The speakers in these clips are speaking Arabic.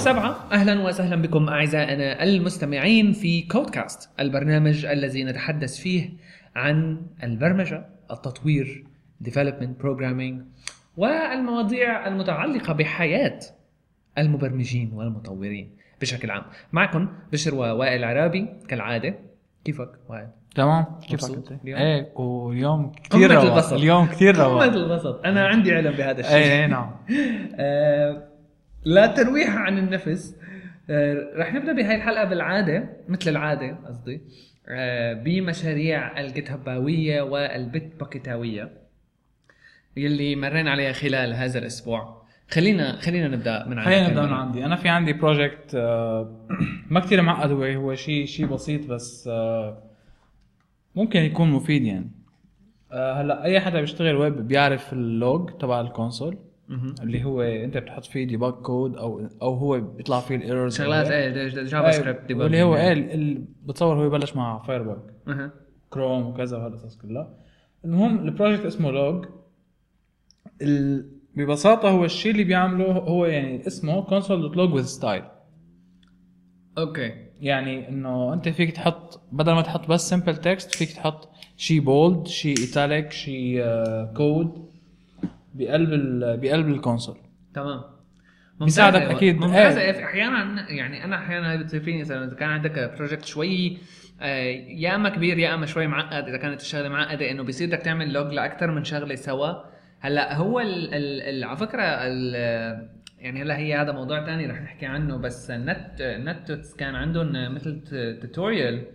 سبعة أهلا وسهلا بكم أعزائنا المستمعين في كودكاست البرنامج الذي نتحدث فيه عن البرمجة التطوير development programming والمواضيع المتعلقة بحياة المبرمجين والمطورين بشكل عام معكم بشر ووائل عرابي كالعادة كيفك وائل؟ تمام كيفك أنت؟ اليوم؟ إيه واليوم كثير قمة رواق البسط. اليوم كثير قمة رواق البسط أنا عندي علم بهذا الشيء إيه إيه نعم آه، لا ترويح عن النفس. آه، رح نبدأ بهاي الحلقة بالعادة مثل العادة قصدي. آه، بمشاريع ال GitHub اويه وال Bitbucket اويه يلي مرينا عليها خلال هذا الأسبوع. خلينا خلينا نبدأ من عندك. خلينا نبدأ من. عندي. أنا في عندي project ما كثير معقد هو هو شيء شيء بسيط بس آه، ممكن يكون مفيد يعني. آه، هلأ أي حدا بيشتغل ويب بيعرف ال log تبع ال console. اللي هو انت بتحط فيه debug code أو أو هو بيطلع فيه ال errors شغلات إيه JavaScript واللي هو إيه بتصور هو يبلش مع Fire أها. كروم وكذا وهالقصص كلها المهم ال project اسمه log. ببساطة هو الشيء اللي بيعمله هو يعني اسمه console dot log with style okay. يعني إنه أنت فيك تحط بدل ما تحط بس simple text فيك تحط شيء bold شيء italic شيء كود بقلب ال... بقلب ال console تمام بيساعدك ممتازة. أكيد. ممتازة إيه. أحيانا يعني أنا أحيانا بتصير فيني مثلا إذا كان عندك project شوي آه، يا أما كبير يا أما شوي معقد إذا كانت الشغلة معقدة إنه بيصير بدك تعمل log لأكثر من شغلة سوا هلأ هو ال ال ال على فكرة ال يعني هلأ هي هذا موضوع تاني رح نحكي عنه بس نت كان عندهم مثل tutorial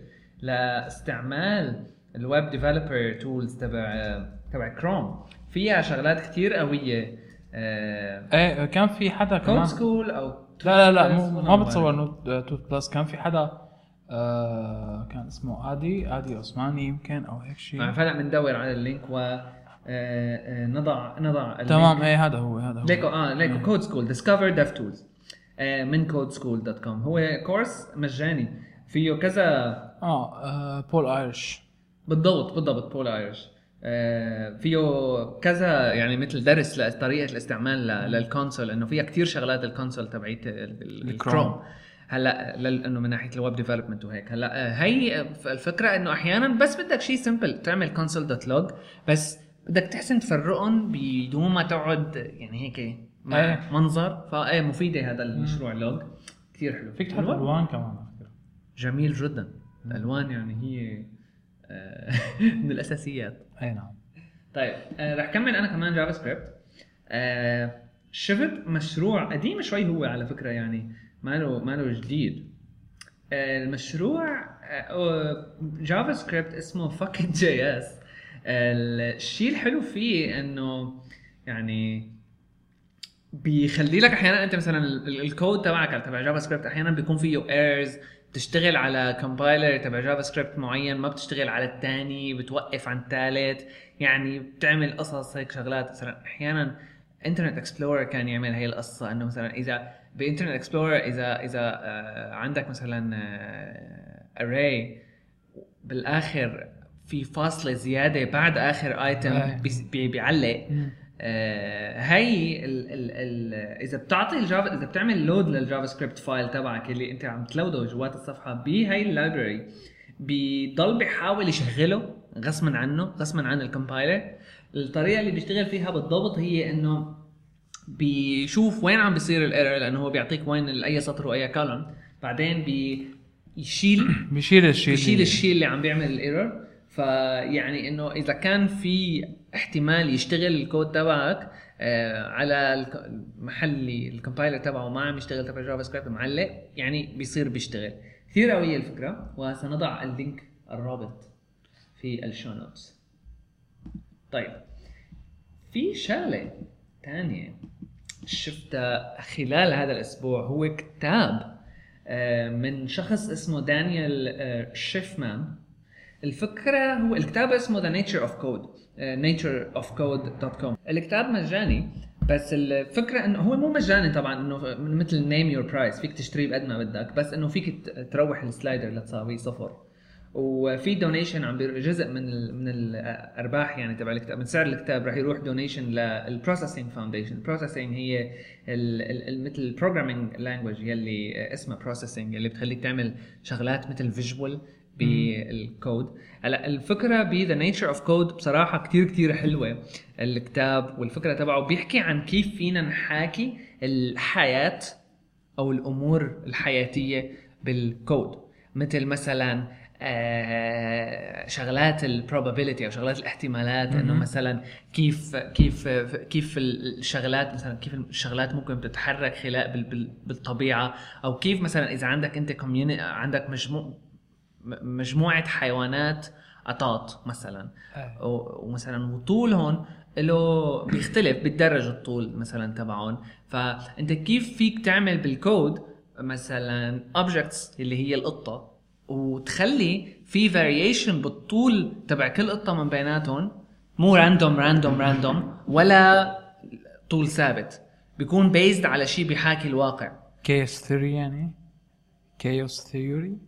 لإستعمال ال web developer tools تبع تبع كروم فيها شغلات كثير قوية. آه، إيه كان في حدا كود كمان؟ School أو لا لا لا مو- ما بتصور. Nettuts Plus كان في حدا آه كان اسمه Addy Addy Osmani يمكن أو هيك شيء آه، فهلا بندور على ال link و آه، آه، نضع نضع. تمام إيه هذا هو هذا هو. ليكو آه ليكو Code School Discover DevTools من Code School dot com هو course مجاني فيه كذا آه, آه Paul Irish بالضبط بالضبط Paul Irish آه، فيه كذا يعني مثل درس لطريقه الاستعمال لل console إنه فيها كتير شغلات ال console ال- الكروم. هلأ لل- إنه من ناحية ال web development وهيك. هلأ آه، هي الفكرة إنه أحيانا بس بدك شيء simple تعمل console dot log بس بدك تحسن تفرقهم بدون ما تقعد يعني هيك إيه. منظر. فايه مفيدة هذا المشروع log كثير حلو. فيك تحط الوان؟ كمان جميل جدا. الألوان يعني هي آه، من الأساسيات. اي نعم. طيب آه رح كمل أنا كمان JavaScript. آه شفت مشروع قديم شوي هو على فكرة يعني ماله ماله جديد. آه المشروع JavaScript اسمه FuckIt JS الشيء الحلو فيه إنه يعني بيخلي لك أحيانا أنت مثلا ال- ال- الكود تبعك تبع JavaScript أحيانا بيكون فيه errors بتشتغل على compiler تبع JavaScript معين ما بتشتغل على الثاني بتوقف عن الثالث يعني بتعمل قصص هيك شغلات. مثلا أحيانا Internet Explorer كان يعمل هي القصة إنه مثلا إذا ب Internet Explorer إذا إذا آه، عندك مثلا array بالآخر في فاصلة زيادة بعد آخر item. بيعلق. آه هي ال ال ال إذا بتعطي ال Java إذا بتعمل load لل JavaScript file تبعك اللي أنت عم تلوده جوات الصفحة بهي ال library بيضل بيحاول يشغله غصبا عنه غصبا عن ال compiler الطريقة اللي بيشتغل فيها بالضبط هي إنه بيشوف وين عم بيصير ال error لأنه هو بيعطيك وين أي سطر وأي column بعدين بيشيل بيشيل الشيء بيشيل الشيء اللي عم بيعمل ال error فيعني إنه إذا كان في احتمال يشتغل الكود تبعك آه على المحل ال compiler تبعه ما عم يشتغل تبع JavaScript معلق يعني بيصير بيشتغل. كثير قويه الفكرة وسنضع ال link الرابط في ال show notes طيب في شغلة ثانية شفتها خلال هذا الأسبوع هو كتاب آه، من شخص اسمه Daniel آه، Shiffman الفكرة هو الكتاب اسمه The Nature of Code natureofcode.com الكتاب مجاني بس الفكرة إنه هو مو مجاني طبعا إنه مثل name your price فيك تشتريه بقد ما بدك بس إنه فيك تروح ال slider لتساوي صفر. وفي donation عم جزء من ال من الأرباح يعني تبع الكتاب من سعر الكتاب رح يروح donation لل Processing Foundation ال Processing هي مثل ال programming language يلي اسمها Processing اللي بتخليك تعمل شغلات مثل visual بال code هلا الفكرة ب The Nature of Code بصراحة كتير كتير حلوة الكتاب والفكرة تبعه. بيحكي عن كيف فينا نحاكي الحياة أو الأمور الحياتية بالكود مثل مثلا آه، شغلات ال probability أو شغلات الاحتمالات إنه. مثلا كيف كيف كيف الشغلات مثلا كيف الشغلات ممكن تتحرك خلال بال- بال- بالطبيعة. أو كيف مثلا إذا عندك أنت عندك مجموع مجموعة حيوانات قطاط مثلا. و- ومثلا وطولهم له بيختلف بيتدرج الطول مثلا تبعهم فأنت كيف فيك تعمل بالكود مثلا objects اللي هي القطة وتخلي في فاريشن بالطول تبع كل قطة من بيناتهم؟ مو random random random ولا طول ثابت. بيكون بيزد على شيء بيحاكي الواقع. chaos theory يعني؟ chaos theory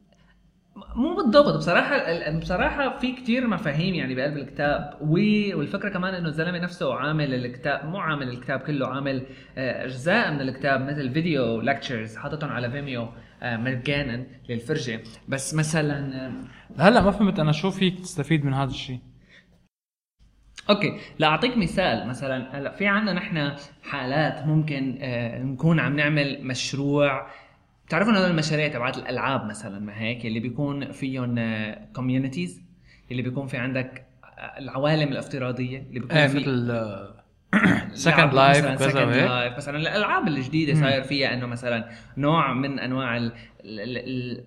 مو بالضبط. بصراحة بصراحة في كتير مفاهيم يعني بقلب الكتاب والفكرة كمان إنه الزلمة نفسه عامل الكتاب مو عامل الكتاب كله عامل آه، أجزاء من الكتاب مثل video lectures حاططهم على Vimeo آه، مجانا للفرجة. بس مثلا آه، هلا ما فهمت أنا شو فيك تستفيد من هذا الشيء؟ okay لأعطيك مثال. مثلا هلا في عندنا نحن حالات ممكن نكون عم نعمل مشروع بتعرفوا هذول المشاريع تبعت الألعاب مثلا ما هيك؟ اللي بيكون فيهم communities اللي بيكون في عندك آه، العوالم الافتراضية اللي بيكون إيه في مثل Second Life Second Life مثلا الألعاب الجديدة صاير فيها إنه مثلا نوع من أنواع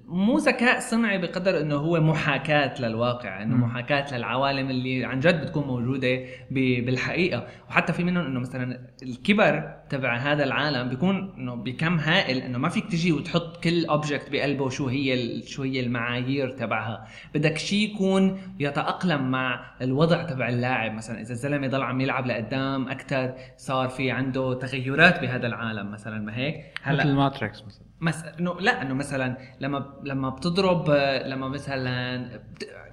مو ذكاء صنعي بقدر إنه هو محاكاة للواقع إنه مم. محاكاة للعوالم اللي عن جد بتكون موجودة ب- بالحقيقة. وحتى في منهم إنه مثلا الكبر تبع هذا العالم بيكون إنه بكم هائل إنه ما فيك تجي وتحط كل اوبجكت بقلبه شو هي شو هي المعايير تبعها. بدك شيء يكون يتأقلم مع الوضع تبع اللاعب. مثلا إذا الزلمة ضل عم يلعب لقدام أكثر صار في عنده تغيرات بهذا العالم مثلا ما هيك؟ مثل هلا Matrix مثلا. مس... إنه لا إنه مثلا لما لما بتضرب لما مثلا.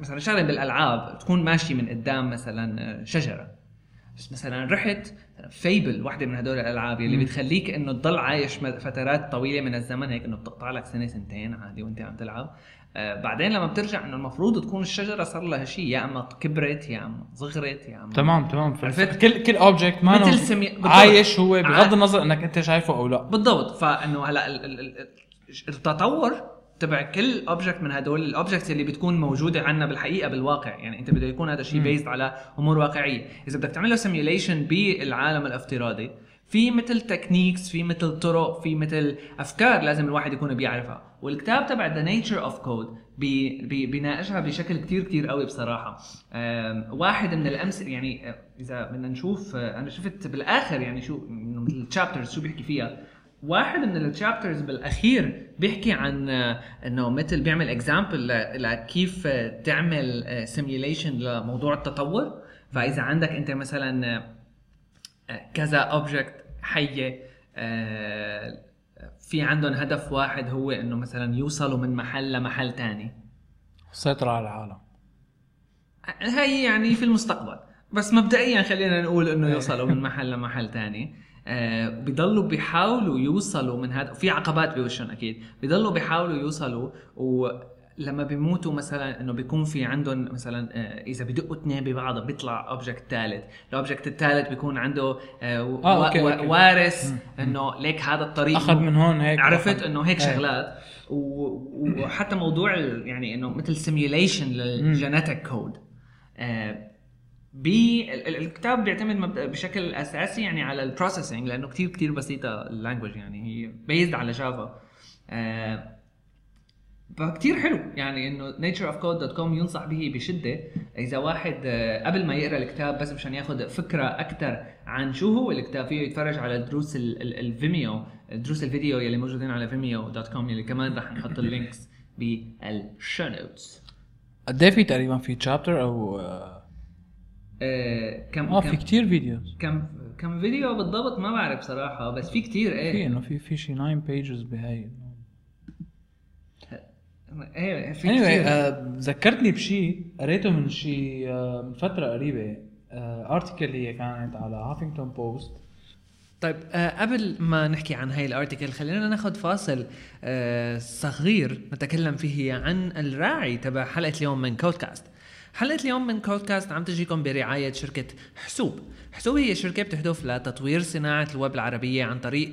مثلا شغلة بالألعاب تكون ماشي من قدام مثلا شجرة بس مثلا رحت Fable واحدة من هدول الألعاب اللي. بتخليك إنه تضل عايش فترات طويلة من الزمن هيك إنه بتقطع لك سنة سنتين عادي وأنت عم تلعب بعدين لما بترجع إنه المفروض تكون الشجرة صار لها شيء يا إما كبرت يا إما صغرت يا إما تمام تمام. عرفت؟ كل كل object ما مثل سمي... عايش هو بغض ع- النظر إنك أنت شايفه أو لا. بالضبط. فإنه هلأ ال- ال- ال- التطور تبع كل object من هدول ال objects اللي بتكون موجودة عندنا بالحقيقة بالواقع. يعني أنت بده يكون هذا الشيء. based على أمور واقعية. إذا بدك تعمل له simulation بالعالم الافتراضي في مثل techniques في مثل طرق في مثل أفكار لازم الواحد يكون بيعرفها. والكتاب تبع The Nature of Code بيناقشها بشكل كتير كتير قوي بصراحة. آم، واحد من الامثله يعني آه، إذا بدنا نشوف آه، أنا شفت بالآخر يعني شو مثل ال chapters شو بيحكي فيها. واحد من ال chapters بالأخير بيحكي عن آه، إنه مثل بيعمل example لكيف تعمل simulation لموضوع التطور. فإذا عندك أنت مثلا كذا object حية آه، في عندهم هدف واحد هو إنه مثلا يوصلوا من محل لمحل تاني. السيطرة على العالم. هي يعني في المستقبل. بس مبدئيا خلينا نقول إنه. يوصلوا من محل لمحل تاني. آه بيضلوا بيحاولوا يوصلوا من هذا في عقبات بوشهم أكيد. بيضلوا بيحاولوا يوصلوا ولما بيموتوا مثلا إنه بيكون في عندهم مثلا آه إذا بدقوا اثنين ببعض بيطلع object ثالث. ال object الثالث بيكون عنده آه و- آه، okay، و- okay. وارث. إنه ليك هذا الطريق. أخذ من هون هيك عرفت؟ إنه هيك إيه. شغلات. و- وحتى موضوع يعني إنه مثل simulation لل genetic code بالكتاب بيعتمد بشكل أساسي يعني على ال Processing لأنه كتير كتير بسيطة ال language يعني. هي based على Java آه، فكتير حلو. يعني إنه natureofcode.com ينصح به بشدة. إذا واحد آه، قبل ما يقرأ الكتاب بس مشان ياخذ فكرة أكثر عن شو هو الكتاب فيه يتفرج على دروس ال- ال- Vimeo دروس الفيديو يلي موجودين على vimeo.com يلي كمان رح نحط ال links بال show notes قد إيه في تقريبا في chapter أو آه آه كم آه، كم في كتير videos كم كم فيديو بالضبط ما بعرف صراحة بس في كتير في إيه إنه في في شي 9 pages بهاي إيه في anyway. آه، ذكرتني بشيء قريته من شيء آه، من فترة قريبة. article هي كانت على Huffington Post طيب آه قبل ما نحكي عن هاي ال article خلينا ناخذ فاصل آه صغير نتكلم فيه عن الراعي تبع حلقة اليوم من كودكاست حلقة اليوم من كودكاست عم تجيكم برعاية شركة حسوب. حسوب هي شركة بتهدف لتطوير صناعة الويب العربية عن طريق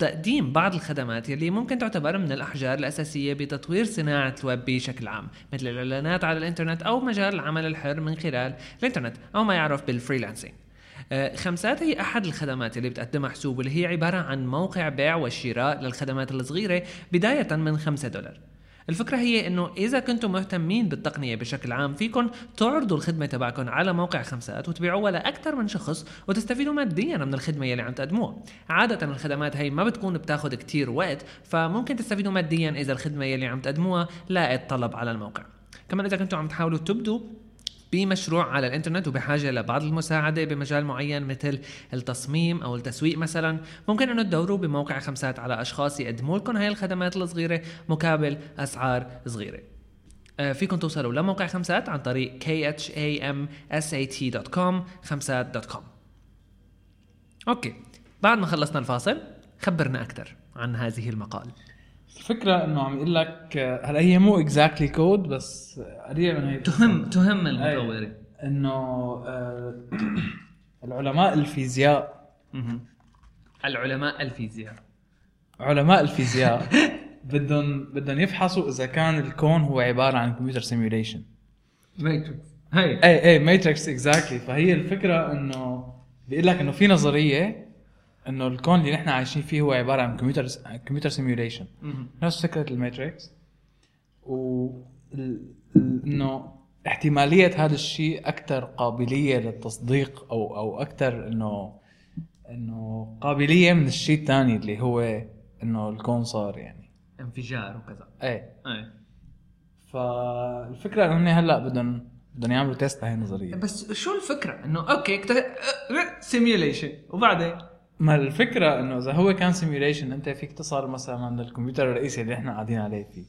تقديم بعض الخدمات يلي ممكن تعتبر من الأحجار الأساسية بتطوير صناعة الويب بشكل عام مثل الإعلانات على الإنترنت أو مجال العمل الحر من خلال الإنترنت أو ما يعرف بال freelancing آه، خمسات هي أحد الخدمات اللي بتقدمها حسوب واللي هي عبارة عن موقع بيع والشراء للخدمات الصغيرة بداية من 5 دولار. الفكرة هي إنه إذا كنتم مهتمين بالتقنية بشكل عام فيكم تعرضوا الخدمة تبعكم على موقع خمسات وتبيعوها لاكثر من شخص وتستفيدوا ماديا من الخدمة يلي عم تقدموها. عادة الخدمات هي ما بتكون بتاخذ كتير وقت فممكن تستفيدوا ماديا إذا الخدمة يلي عم تقدموها لاقت طلب على الموقع. كمان إذا كنتم عم تحاولوا تبدوا بمشروع على الإنترنت وبحاجة لبعض المساعدة بمجال معين مثل التصميم أو التسويق مثلا. ممكن إنه تدوروا بموقع خمسات على أشخاص يقدموا لكم هاي الخدمات الصغيرة مقابل أسعار صغيرة. آه، فيكم توصلوا لموقع خمسات عن طريق khamsat.com خمسات.com okay بعد ما خلصنا الفاصل خبرنا أكثر عن هذه المقال. الفكرة إنه عم يقول لك هلأ هي مو exactly code بس قريبه من هي تهم تهم المطورين. إنه آه، العلماء الفيزياء. العلماء الفيزياء. علماء الفيزياء بدهم بدهم يفحصوا إذا كان الكون هو عبارة عن computer simulation Matrix هي اي اي Matrix exactly فهي الفكرة إنه بيقول لك إنه في نظرية إنه الكون اللي نحن عايشين فيه هو عبارة عن computer computer simulation. نفس فكرة ال Matrix. و إنه احتمالية هذا الشيء أكثر قابلية للتصديق أو أو أكثر انه إنه قابلية من الشيء الثاني اللي هو إنه الكون صار يعني. انفجار وكذا. إيه. إيه. فالفكرة إنه هن هلأ بدهم بدهم يعملوا test لهي النظرية. بس شو الفكرة؟ إنه okay simulation وبعدين؟ ما الفكرة إنه إذا هو كان simulation أنت فيك تصل مثلا للكمبيوتر الرئيسي اللي إحنا قاعدين عليه فيه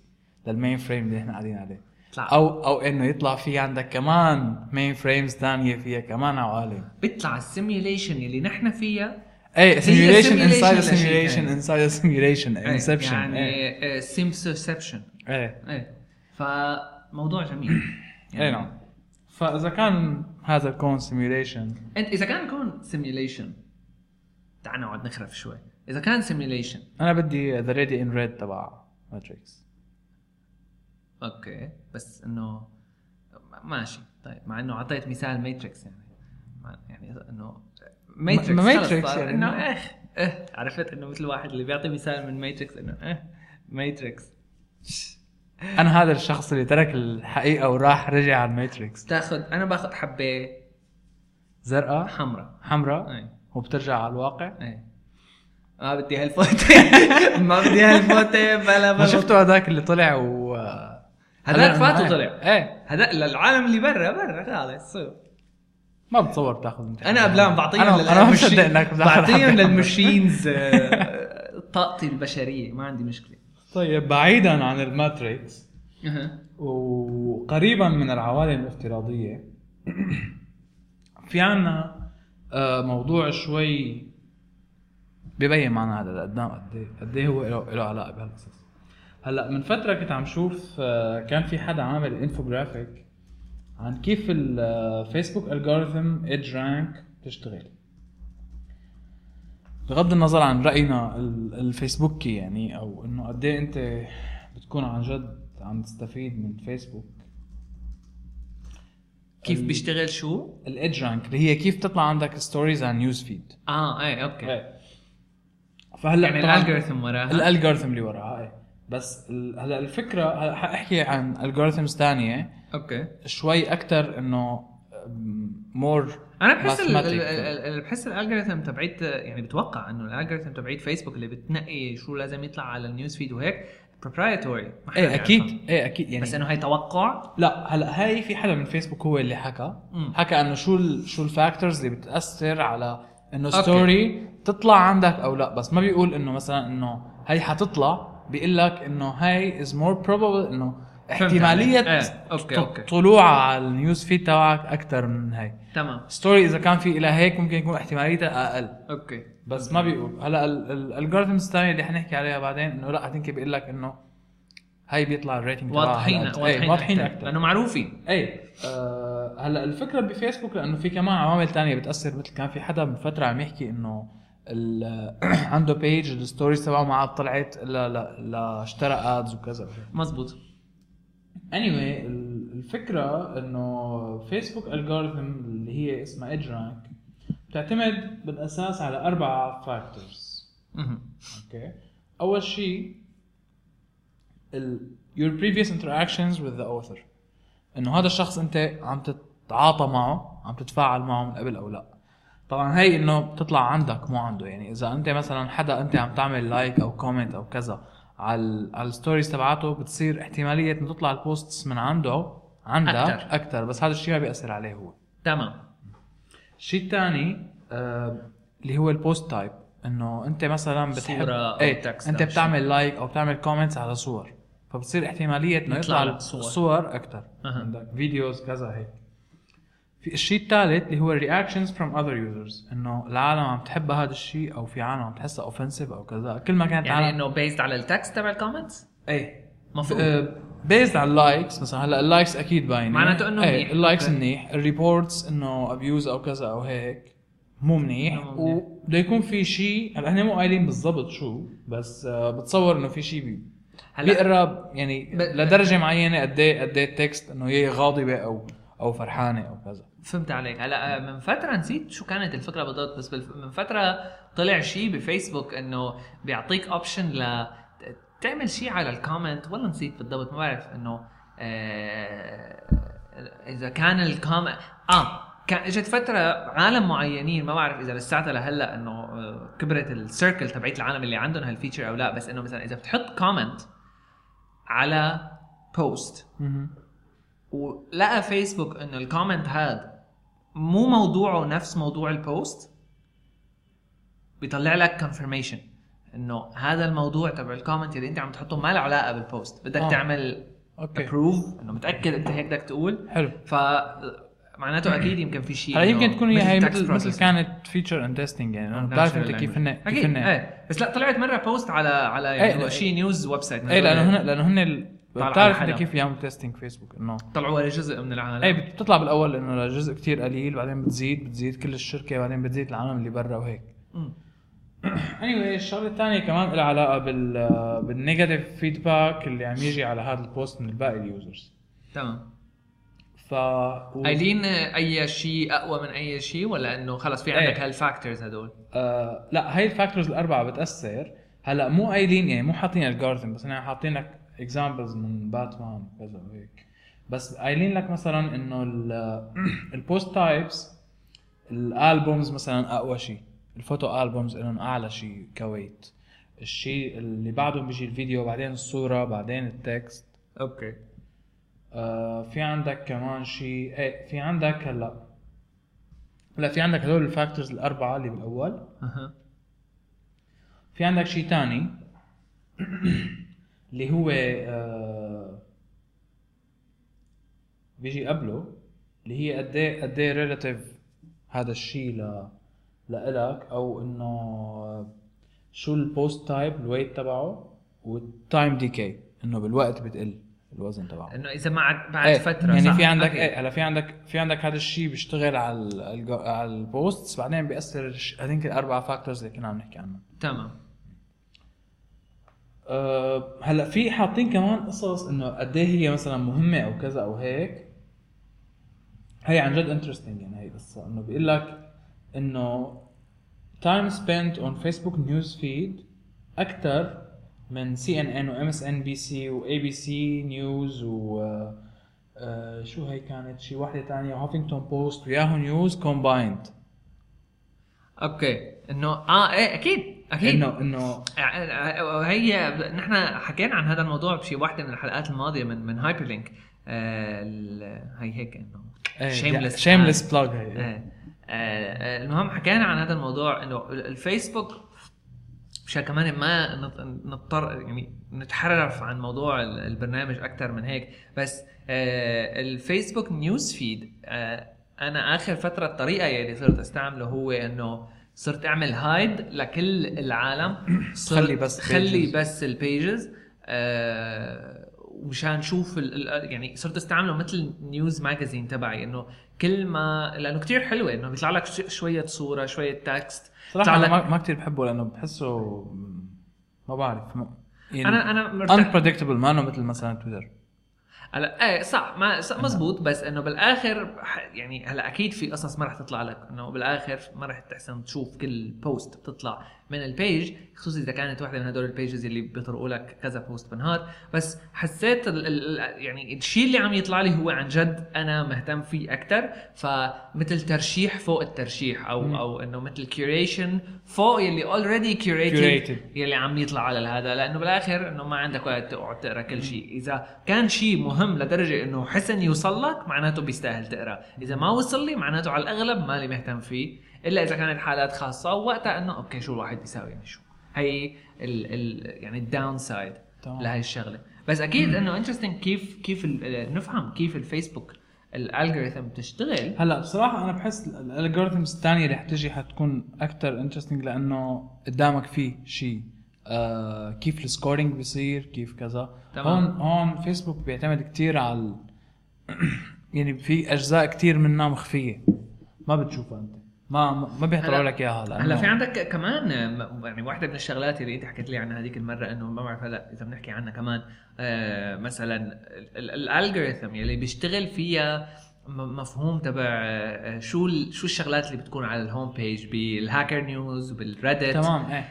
لل mainframe اللي إحنا قاعدين عليه. طلع أو أو إنه يطلع في عندك كمان mainframes ثانية فيها كمان عوالم بيطلع ال simulation اللي نحن فيها. اي simulation inside simulation. inside simulation Inception يعني simception إيه. إيه. فموضوع جميل. اي نعم. فإذا كان هذا الكون simulation إنت إذا كان يكون simulation تعال نقعد نخرف شوي. إذا كان simulation أنا بدي the red in red تبع ماتريكس okay. بس إنه ماشي. طيب مع إنه أعطيت مثال ماتريكس يعني. يعني إنه ماتريكس ماتريكس يعني. إنه إنه- آه آه عرفت؟ إنه مثل واحد اللي بيعطي مثال من ماتريكس إنه آه ماتريكس أنا هذا الشخص اللي ترك الحقيقة وراح رجع على الماتريكس تاخذ أنا باخذ حبة زرقاء؟ حمراء. حمراء؟ اي وبترجع على الواقع. اي ما بدي هالفوتة. ما بدي هالفوتة. بلا ما بلا. شفتوا هذاك اللي طلع و هذاك هلا فات وطلع إيه. هذا للعالم اللي برا برا خلص ما بتصور تاخذ امتحان أنا ابلام بعطيهم أنا أنا ما مصدق إنك بتاخذ بعطيهم. لل machines آه، طاقتي البشرية. ما عندي مشكلة. طيب بعيدا عن الماتريكس. وقريبا من العوالم الافتراضية في عنا موضوع شوي ببين معنا هذا قدام قد إيه قد إيه هو له علاقة بهالقصص. هلأ من فترة كنت عم شوف آه، كان في حدا عامل انفوجرافيك عن كيف الفيسبوك algorithm EdgeRank تشتغل. بغض النظر عن رأينا ال- الفيسبوكي يعني أو إنه قد إيه أنت بتكون عن جد عم تستفيد من فيسبوك كيف بيشتغل شو؟ ال EdgeRank اللي هي كيف تطلع عندك stories على news feed آه إيه okay. فهلأ يعني ال algorithm وراها. ال algorithm اللي وراها إيه. بس ال- هلأ الفكرة هلأ حاحكي عن algorithms ثانية okay. شوي أكثر إنه more أنا بحس بحس ال algorithm تبعيت يعني بتوقع إنه ال algorithm تبعيت فيسبوك اللي بتنقي شو لازم يطلع على ال news feed وهيك. proprietary إيه أكيد. إيه أكيد. يعني بس إنه هي توقع؟ لا هلأ هاي في حدا من فيسبوك هو اللي حكى. مم. حكى إنه شو ال شو ال factors اللي بتأثر على إنه. story تطلع عندك أو لا. بس ما بيقول إنه مثلا إنه هي حتطلع بيقول لك إنه هاي is more probable إنه احتمالية. إيه، okay، okay. طلوعها على ال news feed تبعك أكثر من هاي تمام. story إذا كان في إلى هيك ممكن يكون احتماليتها أقل. okay. بس ما بيقول. هلا ال algorithms الثانية اللي حنحكي عليها بعدين إنه لا هتنكي بيقول لك إنه هاي بيطلع ال rating تبعها واضحين إيه، واضحين واضحين أكثر لأنه معروفين. اي آه هلا الفكرة بفيسبوك لأنه في كمان عوامل تانية بتأثر. مثل كان في حدا من فترة عم يحكي إنه عنده page ال stories تبعه ما عاد طلعت إلا ل- لاشترى ads وكذا. مزبوط. Anyway ال- الفكرة إنه فيسبوك algorithm اللي هي اسمها EdgeRank بتعتمد بالأساس على أربع factors. okay أول شيء your previous interactions with the author. إنه هذا الشخص أنت عم تتعاطى معه عم تتفاعل معه من قبل أو لا. طبعا هي إنه بتطلع عندك مو عنده. يعني إذا أنت مثلا حدا أنت عم تعمل like أو comment أو كذا على على ال stories تبعته بتصير احتمالية إنه تطلع ال posts من عنده عندك أكتر. أكثر بس هذا الشيء ما بيأثر عليه هو تمام الشيء الثاني آه اللي هو ال post type إنه أنت مثلا بتحب صورة أو إيه text أنت بتعمل like أو بتعمل comments على صور فبتصير احتمالية إنه يطلع. الصور أكثر. عندك videos كذا هيك في الشيء الثالث اللي هو ال reactions from other users إنه العالم عم تحب هذا الشيء أو في عالم عم تحسها offensive أو كذا. كل ما كانت يعني إنه based على ال text تبع ال comments إيه. مفروض based على ال likes مثلا هلأ ال likes أكيد باينة. معناته إنه منيح. إيه ال likes. منيح. ال reports إنه abuse أو كذا أو هيك مو منيح. وبده يكون في شيء هلأ إحنا مو قايلين بالضبط شو بس آه، بتصور إنه في شيء بي هلأ بيقرا يعني ب- لدرجة معينة قد إيه قد إيه ال text إنه هي غاضبه أو أو فرحانة أو كذا فهمت عليك هلا من فترة نسيت شو كانت الفكرة بالضبط بس. من فترة طلع شيء بفيسبوك إنه بيعطيك option ل تعمل شيء على ال comment والله نسيت بالضبط ما بعرف إنه آه... إذا كان ال comment آه كان إجت فترة عالم معينين ما بعرف إذا لساتها لهلأ إنه آه، كبرت ال circle تبعت العالم اللي عندهم هال feature أو لا بس إنه مثلا إذا بتحط comment على post ولقى فيسبوك انه ال comment هذا مو موضوعه نفس موضوع ال post بيطلع لك confirmation إنه هذا الموضوع تبع ال comment اللي أنت عم تحطه ما له علاقة بال post بدك آه. تعمل okay. approve إنه متأكد أنت هيك بدك تقول. حلو. ف معناته أكيد يمكن في شيء هلا يمكن تكون هي مثل مثل. كانت feature under testing يعني. Natural بتعرف أنت كيف. هن كيف هن إيه. بس لا طلعت مرة post على على إيه، يعني لا. شيء news website إيه لأنه هن لأنه هن بتعرف. انت كيف يعمل testing فيسبوك إنه طلعوا على جزء من العالم. إيه بتطلع بالأول إنه لجزء كتير قليل بعدين بتزيد بتزيد كل الشركة بعدين بتزيد العالم اللي برا وهيك. مم. anyway الشغلة الثانية كمان لها علاقة بال بال negative feedback اللي عم يجي على هذا ال post من الباقي ال users تمام. ف قايلين أي شيء أقوى من أي شيء ولا إنه خلص في عندك إيه. هال factors هدول؟ آه لا هاي ال factors الأربعة بتأثر. هلأ مو قايلين يعني مو حاطين algorithm بس إحنا حاطين لك examples من باتمان وكذا وهيك. بس قايلين لك مثلا إنه ال post types ال albums مثلا أقوى شيء ال photo albums لهم أعلى شيء weight. الشيء اللي بعدهم بيجي الفيديو بعدين الصورة بعدين ال text okay. آه في عندك كمان شيء إيه في عندك هلأ هلأ في عندك هدول ال factors الأربعة اللي بالأول. في عندك شيء تاني. اللي هو آه بيجي قبله اللي هي قد إيه قد إيه relative هذا الشيء ل لإلك أو إنه شو ال post type ال weight تبعه وال time decay إنه بالوقت بتقل الوزن تبعه إنه إذا بعد بعد إيه، فترة يعني صح؟ في عندك. إيه هلا في عندك في عندك هذا الشيء بيشتغل على على ال posts بعدين بيأثر هذيك الاربع factors اللي كنا عم نحكي عنهم تمام أه هلا في حاطين كمان قصص إنه قد إيه هي مثلا مهمة أو كذا أو هيك. هي عن جد interesting يعني هي قصة إنه بيقول لك إنه time spent on Facebook news feed أكثر من سي ان ان وام اس ان بي سي واي بي سي نيوز و آه، شو هي كانت؟ شي واحدة تانية Huffington Post و Yahoo News combined okay إنه آه إيه أكيد. أكيد. انه إنه هي نحن حكينا عن هذا الموضوع بشي واحدة من الحلقات الماضية من من Hyperlink آه ال- هي هيك إنه shameless شيمليس بلاج هي. آه، آه، المهم حكينا عن هذا الموضوع إنه ال- الفيسبوك مشان كمان ما نضطر يعني نتحرف عن موضوع ال- البرنامج أكثر من هيك. بس آه الفيسبوك news feed آه أنا آخر فترة الطريقة يلي صرت أستعمله هو إنه صرت أعمل hide لكل العالم. خلي بس خلي. بس ال pages آه ومشان نشوف ال ال يعني صرت أستعمله مثل news magazine تبعي إنه كل ما لأنه كتير حلوة إنه بيطلع لك شوية صورة شوية text صراحة أنا لك- ما, ما كثير بحبه لأنه بحسه ما بعرف ما- يعني أنا أنا مرتاح. unpredictable ما إنه مثل مثلا تويتر هلا إيه صح ما صح مزبوط بس إنه بالآخر يعني هلا أكيد في قصص ما رح تطلع لك إنه بالآخر ما رح تحسن تشوف كل post بتطلع. من ال page خصوصا إذا كانت واحدة من هدول ال pages اللي بيطرقوا لك كذا post بالنهار بس حسيت ال ال يعني الشيء اللي عم يطلع لي هو عن جد أنا مهتم فيه أكثر فمثل ترشيح فوق الترشيح أو مم. أو إنه مثل curation فوق يلي already curated. يلي عم يطلع على هذا. لأنه بالآخر إنه ما عندك وقت تقعد تقرأ كل شيء. إذا كان شيء مهم لدرجة إنه حسن يوصل لك معناته بيستاهل تقرأ. إذا ما وصل لي معناته على الأغلب مالي مهتم فيه. إلا إذا كانت حالات خاصة ووقتها إنه okay شو الواحد بيساوي؟ يعني شو؟ هي ال ال يعني ال downside. لهي الشغلة. بس أكيد إنه interesting كيف كيف نفهم كيف الفيسبوك ال algorithm بتشتغل هلأ بصراحة أنا بحس ال algorithms الثانية اللي حتجي حتكون أكثر interesting لأنه قدامك في شيء آه كيف ال scoring بيصير كيف كذا. تمام. هون هون فيسبوك بيعتمد كتير على يعني في أجزاء كتير منها مخفية. ما بتشوفها أنت. ما ما- هلا- لك إياها لأنه- هلا في عندك كمان يعني واحدة من الشغلات اللي انت حكيت لي عنها هذيك المرة إنه ما بعرف هلا إذا بنحكي عنها كمان آه مثلا ال algorithm يلي بيشتغل فيها مفهوم تبع آه، شو شو الشغلات اللي بتكون على ال home page بال Hacker News وب Reddit تمام إيه.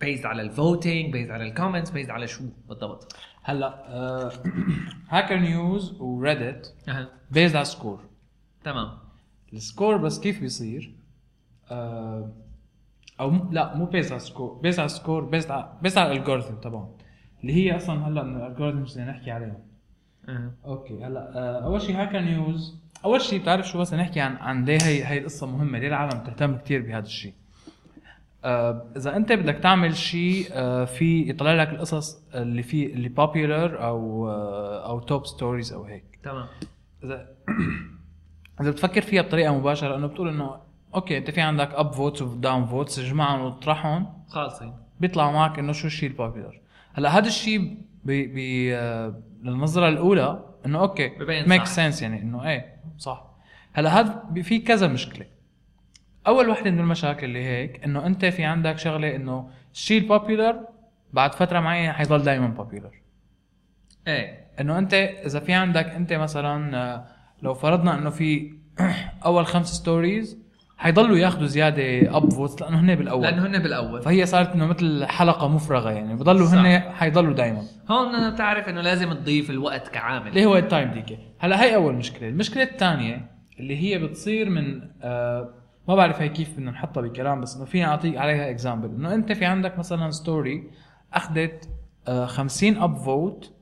based على ال voting based على ال comments based على شو بالضبط. هلا آه Hacker News و Reddit. based على score تمام. ال score بس كيف بيصير؟ آه أو م... لا مو based على ال score based على ال score based على based على ال algorithm تبعهم اللي هي أصلا هلا من ال algorithms اللي نحكي عليهم. أه. okay هلا آه أول شيء Hacker News أول شيء بتعرف شو بس نحكي عن عن ليه هي هي القصة مهمة ليه العالم بتهتم كثير بهذا الشيء. آه إذا أنت بدك تعمل شيء آه في يطلع لك القصص اللي في اللي popular أو آه أو top stories أو هيك. تمام. اذا إذا بتفكر فيها بطريقة مباشرة إنه بتقول إنه okay أنت في عندك upvotes و downvotes اجمعهم واطرحهم خالصين. بيطلع معك إنه شو الشيء ال popular هلأ هذا الشيء ب ب للنظرة الأولى إنه okay make. sense يعني إنه إيه صح. هلأ هذا في كذا مشكلة. أول وحدة من المشاكل اللي هيك إنه أنت في عندك شغلة إنه الشيء ال popular بعد فترة معينة حيضل دائما popular إيه. إنه أنت إذا في عندك أنت مثلا آه، لو فرضنا إنه في أول خمس stories حيضلوا ياخذوا زيادة upvotes لأنه هن بالأول. لأنه هن بالأول. فهي صارت إنه مثل حلقة مفرغة يعني. بضلوا. هن حيضلوا دائما هون بتعرف إنه لازم تضيف الوقت كعامل. اللي هو ال time decay هلا هي أول مشكلة. المشكلة الثانية اللي هي بتصير من آه ما بعرف هي كيف بدنا نحطها بكلام بس إنه فينا اعطيك عليها example إنه أنت في عندك مثلا story أخذت آه 50 upvote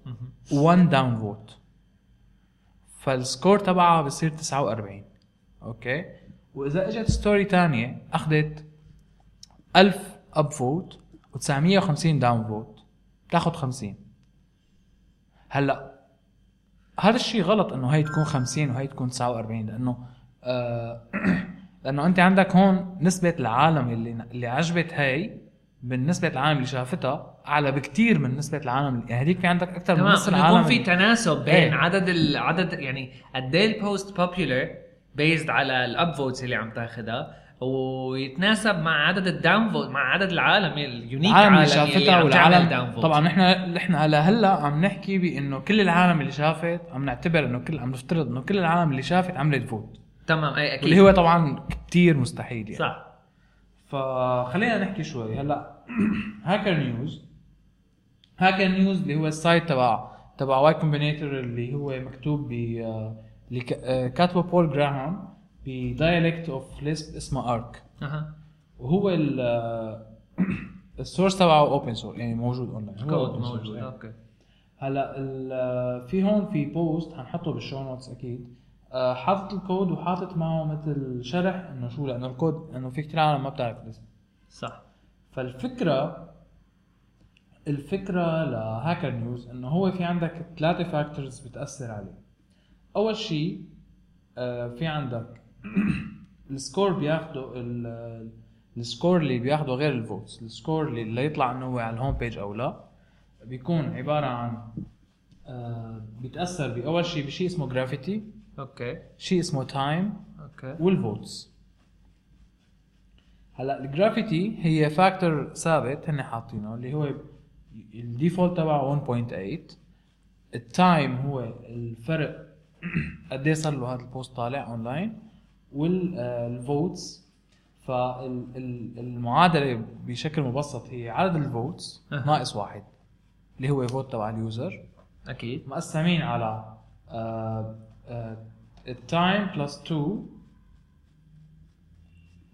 و1 downvote فال score تبعها بصير 49 okay؟ وإذا إجت story ثانية أخذت 1000 upvote و950 downvote بتاخذ 50 هلأ هذا الشيء غلط إنه هي تكون 50 وهي تكون 49 لأنه آه لأنه أنت عندك هون نسبة العالم اللي اللي عجبت هي بالنسبة للعالم اللي شافتها أعلى بكتير من نسبة العالم اللي يعني هديك في عندك أكثر من نص العالم يكون في اللي- تناسب بين إيه. عدد العدد يعني قد إيه ال post popular based على ال up votes اللي عم تاخذها ويتناسب مع عدد ال down vote مع عدد العالم ال unique العالم اللي شافتها والعالم. طبعا إحنا إحنا لهلا عم نحكي بإنه كل العالم اللي شافت عم نعتبر إنه كل عم نفترض إنه كل العالم اللي شافت عملت vote تمام اي أكيد واللي هو طبعا كثير مستحيل يعني صح فخلينا نحكي شوي. هلا هاكر نيوز. هاكر نيوز اللي هو ال site تبع تبع واي كومبينيتور اللي هو مكتوب ب اللي آه، كاتبه بول جراهام ب dialect of Lisp اسمه Arc أها. وهو ال ال source تبعه open source يعني موجود online code موجود. أوكي هلا آه، في هون في post حنحطه بال show notes أكيد. حاطط الكود وحاطط معه مثل شرح إنه شو لأنه الكود انه في كثير عالم ما بتعرف الاسم صح. فالفكرة الفكرة لهاكر نيوز إنه هو في عندك ثلاثة factors بتأثر عليه. أول شيء آه، في عندك ال score بياخده ال- ال score اللي بياخده غير ال votes ال score اللي اللي يطلع إنه هو على ال home page أو لا بيكون عبارة عن آه، بيتاثر بأول شيء بشيء اسمه gravity okay. شيء اسمه time okay. وال votes هلا ال gravity هي factor ثابت هن حاطينه اللي هو ال default تبعه 1.8 ال time هو الفرق قد إيه صار له هذا ال post طالع online وال votes فالمعادله بشكل مبسط هي عدد ال votes. ناقص واحد اللي هو vote تبع ال user أكيد. مقسمين على آه، ال time plus 2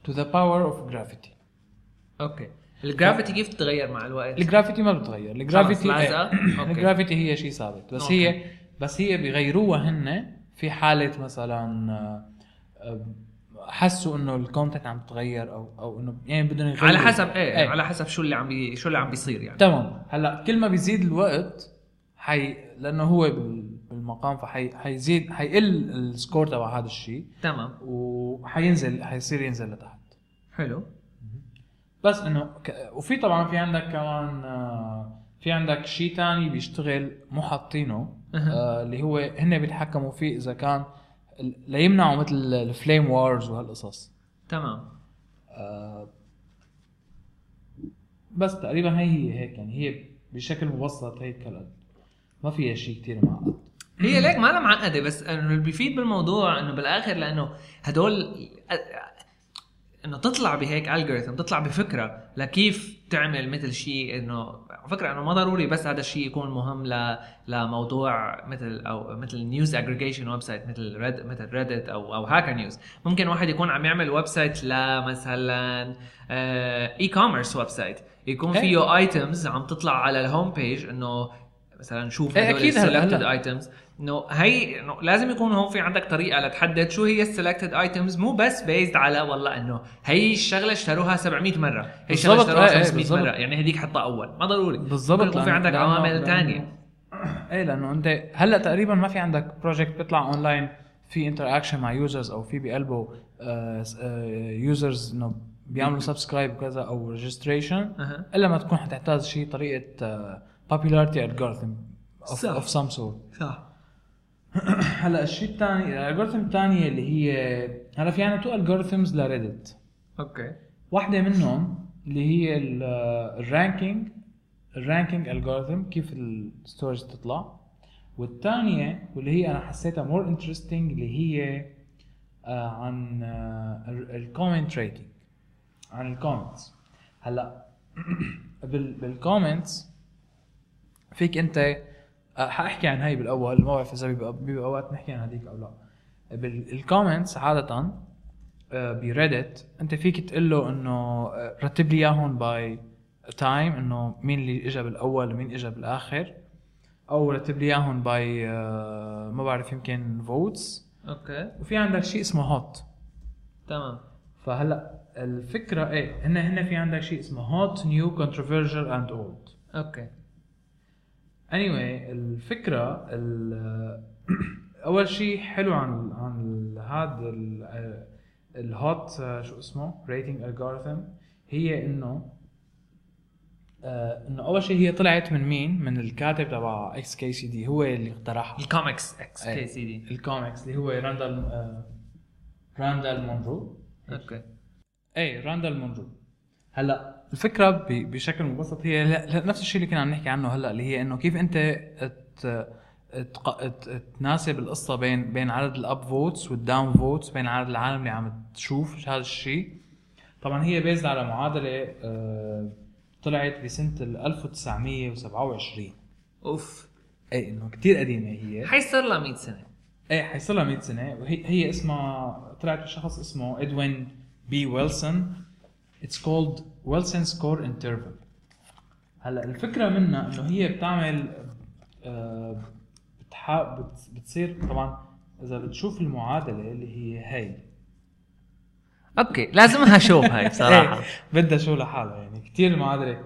to the power of gravity. okay ال gravity كيف تتغير مع الوقت؟ ال gravity ما بتتغير. ال gravity. ال gravity هي شيء ثابت. بس okay. هي بس هي بيغيروها هن في حالة مثلا آه، حسوا إنه ال content عم تغير أو أو إنه يعني بدهم يغيروا. على حسب إيه, إيه. على حسب شو اللي عم بي... شو اللي عم بيصير يعني. تمام. هلأ كل ما بيزيد الوقت حي لأنه هو بال- بالمقام فحي حيزيد حيقل ال score تبع هذا الشيء. تمام. وحينزل حيصير ينزل لتحت. حلو. بس إنه ك... وفي طبعا في عندك كمان آه، في عندك شيء ثاني بيشتغل مو حاطينه. آه اللي هو هن بيتحكموا فيه إذا كان ليمنعوا مثل ال flame wars وهالقصص. تمام. آه بس تقريبا هي هي هيك يعني هي بشكل مبسط هيك هالقد ما فيها شيء كثير معقد. هي ليك ما لها معقدة بس إنه اللي بيفيد بالموضوع إنه بالآخر لأنه هدول إنه تطلع بهيك algorithm تطلع بفكرة لكيف تعمل مثل شيء إنه على فكرة إنه ما ضروري بس هذا الشيء يكون مهم ل... لموضوع مثل أو مثل news aggregation website مثل ريد مثل ريدت أو أو هاكر نيوز ممكن واحد يكون عم يعمل website لمثلا e-commerce website يكون إيه. فيه items عم تطلع على ال home page إنه مثلا شوف إيه هدول ال selected. items انه هي انه لازم يكون هون في عندك طريقة لتحدد شو هي ال selected items مو بس based على والله إنه هي الشغلة اشتروها 700 مرة هي الشغله اشتروها إيه، إيه، 500 بالضبط. مرة يعني هذيك حطها أول ما ضروري بالضبط، يكون في عندك عوامل ثانية إيه لأنه أنت هلأ تقريبا ما في عندك project بيطلع اونلاين في interaction مع users أو في بقلبه users إنه بيعملوا subscribe وكذا أو registration. إلا ما تكون حتحتاج شيء طريقة popularity algorithm of, صح. of some sort صح هلا الشيء الثاني ال algorithm الثانية اللي هي هلا في عندنا two algorithms لريدت okay. واحدة منهم اللي هي ال- ال ranking ال ranking algorithm كيف ال stories تطلع. والثانية واللي هي أنا حسيتها more interesting اللي هي آه، عن ال comment rating عن ال comments هلا بال comments فيك أنت آه، حأحكي عن هاي بالأول ما بعرف إذا بيبقى اوقات نحكي عن هذيك أو لا. بال comments عادة بريدت أنت فيك تقول له إنه آه، رتب لي اياهم by time إنه مين اللي اجى بالأول ومين اجى بالآخر أو رتب لي اياهم by ما بعرف يمكن votes okay. وفي عندك شيء اسمه hot تمام. فهلأ الفكرة إيه؟ هن هن في عندك شيء اسمه hot new controversial and old okay. Anyway الفكرة ال- أول شيء حلو عن عن هذا ال hot شو اسمه؟ rating algorithm هي إنه آه، إنه أول شيء هي طلعت من مين؟ من الكاتب تبع xkcd هو اللي اقترحها ال comics xk. cd ال comics اللي هو راندال آه، راندال مونرو okay إيه راندال مونرو هلا الفكرة بشكل مبسط هي نفس الشيء اللي كنا عم نحكي عنه هلا اللي هي إنه كيف أنت تناسب القصة بين بين عدد ال upvotes وال downvotes بين عدد العالم اللي عم تشوف هذا الشيء. طبعا هي based على معادلة آه، طلعت بسنة ال 1927 أوف. إيه إنه كثير قديمة هي. حي صار لها 100 سنة. إيه حيصير لها 100 سنة. وهي هي اسمها طلعت بشخص اسمه Edwin B. Wilson. it's called Wilson score interval هلا الفكرة منها إنه هي بتعمل آه بتحا بت- بتصير طبعا إذا بتشوف المعادلة اللي هي هي. أوكي لازمها شو هاي بصراحة. إيه، بدها شو لحالها يعني. كثير معقده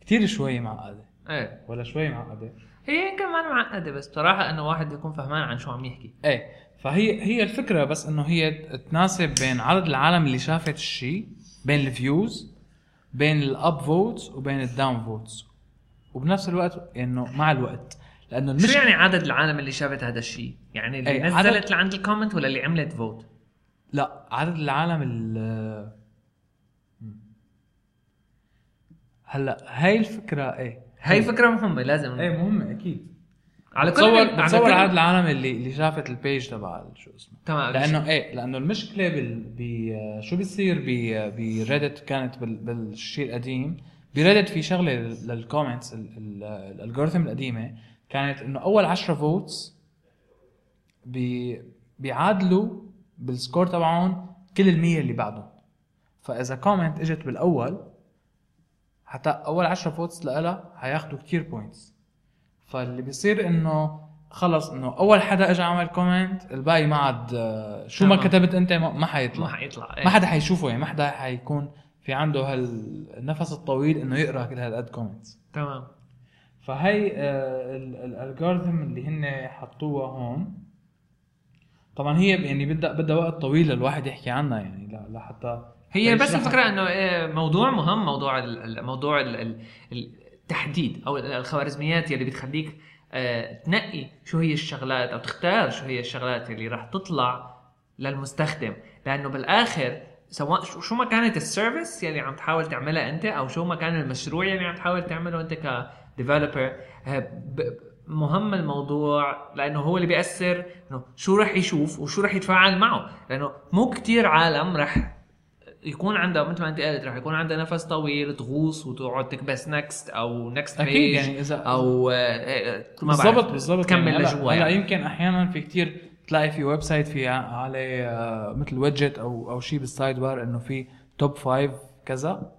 كثير شوي معقدة. إيه. ولا شوي معقدة. هي يمكن ما معقدة بس بصراحة إنه واحد يكون فهمان عن شو عم يحكي. إيه فهي هي الفكرة بس إنه هي تناسب بين عدد العالم اللي شافت الشيء بين ال views بين ال upvotes وبين ال downvotes وبنفس الوقت إنه مع الوقت. لأنه شو المشكلة يعني عدد العالم اللي شافت هذا الشيء؟ يعني اللي أي، نزلت عدد- لعند ال comment ولا اللي عملت vote؟ لا عدد العالم ال هلا هاي الفكرة إيه هاي. فكرة مهمة لازم. إيه مهمة أكيد. على كل بتصور على بتصور عدد العالم اللي اللي شافت ال page تبع شو اسمه. تمام لأنه إيه لأنه المشكلة بال بي شو بيصير ب Reddit كانت بال بالشيء القديم. ب Reddit في شغلة لل comments ال algorithm القديمة كانت إنه أول 10 votes بي بيعادلوا بال score تبعهم كل المية اللي بعدهم. فإذا comment إجت بالأول حتى أول 10 votes لها حياخذوا كتير points فاللي بيصير إنه خلص إنه أول حدا اجى عمل comment الباقي ما عاد آه، شو ما. كتبت أنت ما حيطلع ما حيطلع إيه. ما حدا حيشوفه يعني ما حدا حيكون في عنده هالنفس الطويل إنه يقرأ كل هالقد comments تمام فهي ال algorithm اللي هن حطوها هون طبعا هي يعني بدها بدها وقت طويل للواحد يحكي عنها يعني لحتى هي بس. الفكرة إنه إيه، موضوع مهم موضوع ال- ال- موضوع ال- التحديد أو الخوارزميات يلي بتخليك آه، تنقي شو هي الشغلات أو تختار شو هي الشغلات اللي راح تطلع للمستخدم. لأنه بالآخر سواء شو ما كانت ال service يلي عم تحاول تعملها أنت أو شو ما كان المشروع يلي عم تحاول تعمله أنت ك developer مهم الموضوع لأنه هو اللي بيأثر إنه شو رح يشوف وشو رح يتفاعل معه. لأنه مو كتير عالم رح يكون عنده مثل ما انت قلت رح يكون عنده نفس طويل تغوص وتقعد تكبس next أو next أكيد page يعني إذا أو آه، آه، ما بالضبط بعرف، بالضبط تكمل يعني لجوا هلا يعني. يمكن أحيانا في كتير تلاقي في website في عليه آه، مثل widget أو أو شيء بال sidebar إنه في top five كذا.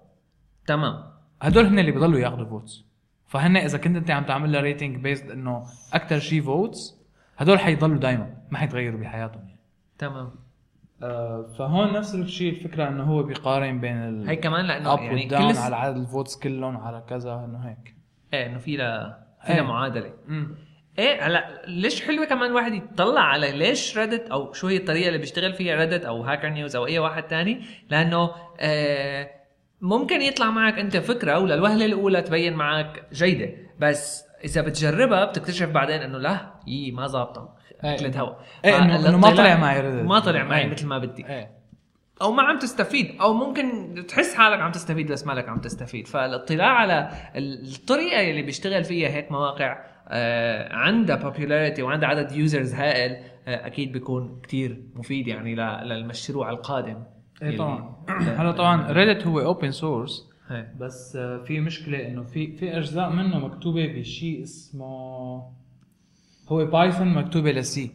تمام. هدول هن اللي بضلوا ياخذوا votes فهن إذا كنت أنت عم تعمل لها rating based إنه أكثر شيء votes هدول حيضلوا دائما ما حيتغيروا بحياتهم يعني. تمام. فهون نفس الشيء الفكرة إنه هو بيقارن بين ال هي كمان لأنه اب يعني كل على عدد ال votes كلهم على كذا إنه هيك. إيه إنه في لها في إيه. لها معادله امم إيه هلا ليش حلوة كمان واحد يطلع على ليش ريدت أو شو هي الطريقة اللي بيشتغل فيها ريدت أو هاكر نيوز أو أي واحد تاني؟ لأنه آه ممكن يطلع معك أنت فكرة وللوهله الأولى تبين معك جيدة. بس إذا بتجربها بتكتشف بعدين إنه لا يي ما ظابطة. اكلت هوا إيه، إنه- إنه ما طلع معي. ما طلع معي. مثل ما بدي. إيه أو ما عم تستفيد. أو ممكن تحس حالك عم تستفيد بس مالك عم تستفيد. فالاطلاع على الطريقة اللي بيشتغل فيها هيك مواقع آه، عندها popularity وعندها عدد users هائل آه، أكيد بيكون كتير مفيد يعني ل- للمشروع القادم إيه طبعا. هلا طبعا Reddit هو open source إيه. بس آه، في مشكلة إنه في في أجزاء منه مكتوبة بشيء اسمه هو Python مكتوبه ل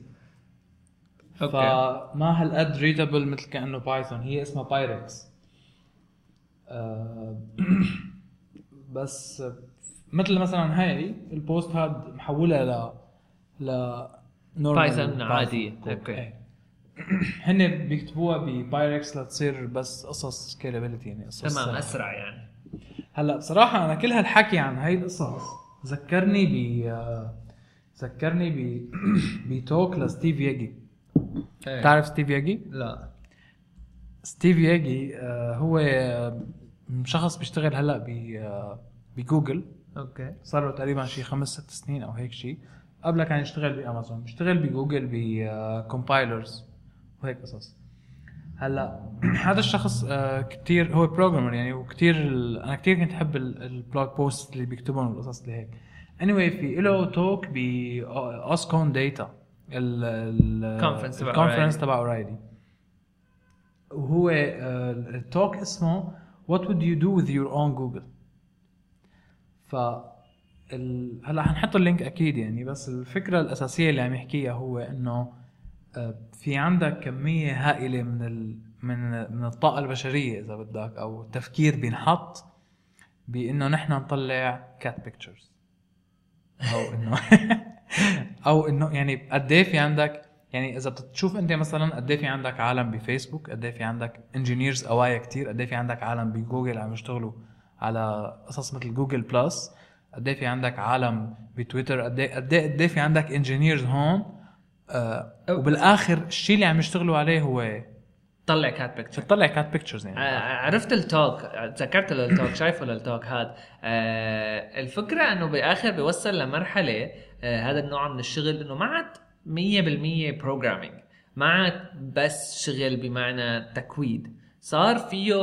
C okay. فما هالقد readable مثل كأنه Python هي اسمها بايركس آه، بس مثل مثلا هاي ال post هاد محولها ل ل Python عادية. okay. إيه. هن بيكتبوها ببايركس لتصير بس قصص scalability يعني قصص تمام أسرع يعني هلأ بصراحة أنا كل هالحكي عن هاي القصص ذكرني ب ذكرني ب ب talk ل Steve Yegge. إيه. بتعرف Steve Yegge؟ لا. Steve Yegge آه، هو آه، شخص بيشتغل هلأ ب آه، ب Google. okay. صار له تقريبا شي خمس ست سنين أو هيك شيء قبلها كان يشتغل بأمازون. بيشتغل ب Google ب compilers وهيك قصص. هلأ هذا الشخص كتير هو programmer يعني وكتير ال- أنا كتير كنت أحب ال- ال blog post اللي بيكتبهم والقصص اللي هيك. Anyway في له talk ب OSCON Data Conference تبع ال conference. تبع O'Reilly وهو ال talk اسمه what would you do with your own Google? ف ال... هلا حنحط ال link أكيد يعني بس الفكرة الأساسية اللي عم يحكيها هو إنه آه، في عندك كمية هائلة من ال... من من الطاقة البشرية إذا بدك أو التفكير بينحط بإنه نحن نطلع cat pictures أو إنه أو إنه يعني قد إيه في عندك يعني إذا بتشوف أنت مثلا قد إيه في عندك عالم بفيسبوك قد إيه في عندك engineers قوايا كتير قد في عندك عالم بجوجل عم يشتغلوا على قصص مثل Google Plus قد في عندك عالم بتويتر قد إيه قد في عندك engineers هون آه وبالآخر الشيء اللي عم يشتغلوا عليه هو طلع cat picture تطلع cat pictures يعني. ع- عرفت ال talk تذكرت ال talk شايفه لل talk هذا آه الفكرة إنه بالاخر بيوصل لمرحلة آه هذا النوع من الشغل إنه ما عاد 100% programming ما عاد بس شغل بمعنى تكويد. صار فيه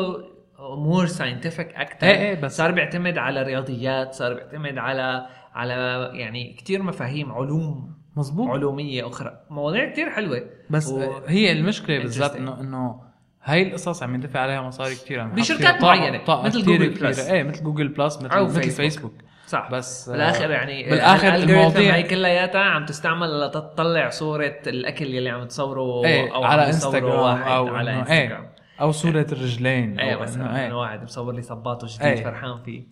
امور scientific أكثر إيه إيه بس- صار بيعتمد على رياضيات صار بيعتمد على على يعني كثير مفاهيم علوم. مزبوط علومية أخرى مواضيع كثير حلوة بس و- هي المشكلة بالذات. انه إنه هاي القصص عم يندفع عليها مصاري كثير بشركات فيها طاقة- مثل جوجل. Plus. إيه مثل جوجل Plus مثل أو مثل فيسبوك. فيسبوك صح بس بالآخر يعني بالآخر المواضيع- هي كلياتها عم تستعمل لتطلع صورة الأكل يلي عم تصوره إيه أو على انستغرام واحد أو على انستغرام إيه أو صورة الرجلين إيه مثلا إنه واحد مصور لي صباطه جديد إيه. فرحان فيه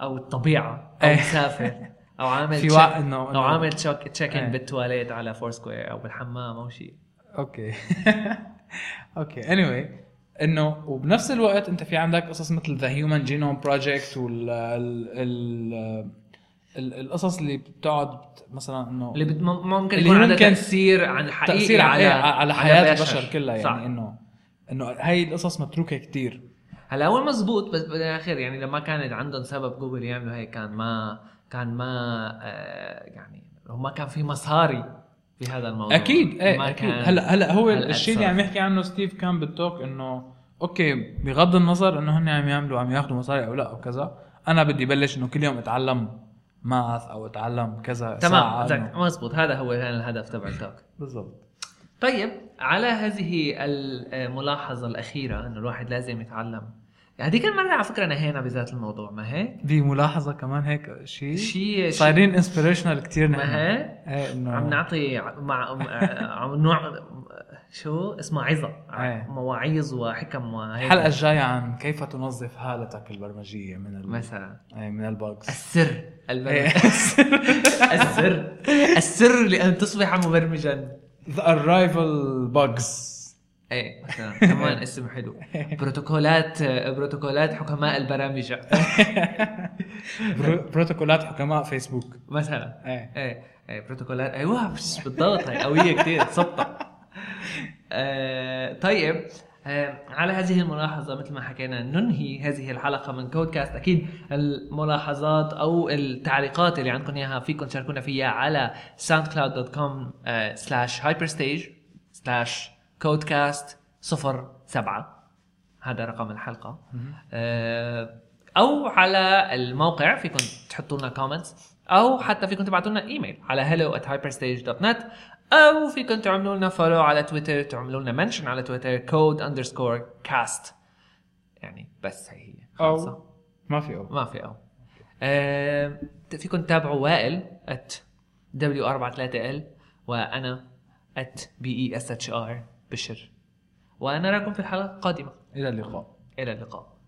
أو الطبيعة أو إيه. مسافر أو عامل في وقت أو عامل check in إيه. بالتواليت على فور سكوير أو بالحمام أو شيء okay okay anyway إنه وبنفس الوقت أنت في عندك قصص مثل the Human Genome Project وال ال ال ال- القصص اللي بتقعد مثلا إنه اللي بت- ممكن اللي ممكن تأثير عن حقيقي تأثير على على على حياة بشر. البشر كلها صح. يعني انه إنه هاي القصص متروكة كتير هلا هو مزبوط بس بالاخر يعني لما كانت عندهم سبب جوجل يعملوا هيك كان ما كان ما آه يعني هو ما كان في مصاري في هذا الموضوع. أكيد إيه ما كان هلا هلا هو الشيء اللي. عم يحكي عنه ستيف كان بال talk إنه okay بغض النظر إنه هن عم يعملوا عم ياخذوا مصاري أو لا أو كذا أنا بدي بلش إنه كل يوم أتعلم math أو أتعلم كذا تمام مزبوط. هذا هو كان الهدف تبع ال talk. بالضبط. طيب على هذه الملاحظة الأخيرة إنه الواحد لازم يتعلم هذيك المره على فكرة نهينا بذات الموضوع ما هيك دي ملاحظة كمان هيك شيء شيء صايرين inspirational كثير ما هيك إيه إنه عم نعطي مع عم نوع شو؟ اسمه عظة إيه. مواعيظ وحكم وهيك. الحلقة الجاية عن كيف تنظف هالتك البرمجية من ال... مثلا. إيه من الباجز السر البرمجة. إيه. السر. السر لأن تصبح مبرمجا. The arrival bugs إيه. مثلا. كمان اسم حلو. بروتوكولات بروتوكولات حكماء البرامجة برو- بروتوكولات حكماء فيسبوك. مثلا. إيه. إيه. إيه بروتوكولات. أيوه بالضبط هي قوية كثير ثابته آه طيب آه على هذه الملاحظة مثل ما حكينا ننهي هذه الحلقة من كودكاست أكيد الملاحظات أو التعليقات اللي عندكم إياها فيكم تشاركونا فيها على soundcloud.com slash hyperstage slash كودكاست صفر سبعة. هذا رقم الحلقة. آه، أو على الموقع فيكم تحطوا لنا comments أو حتى فيكم تبعتوا لنا ايميل على hello at hyperstage.net أو فيكم تعملوا لنا follow على تويتر تعملوا لنا mention على تويتر code underscore cast يعني بس هي هي خلصة. أو ما في أو. ما في أو. آه، فيكم تتابعوا وائل at w43l وأنا at beshr بشر. ونراكم في الحلقة القادمة. إلى اللقاء. إلى اللقاء.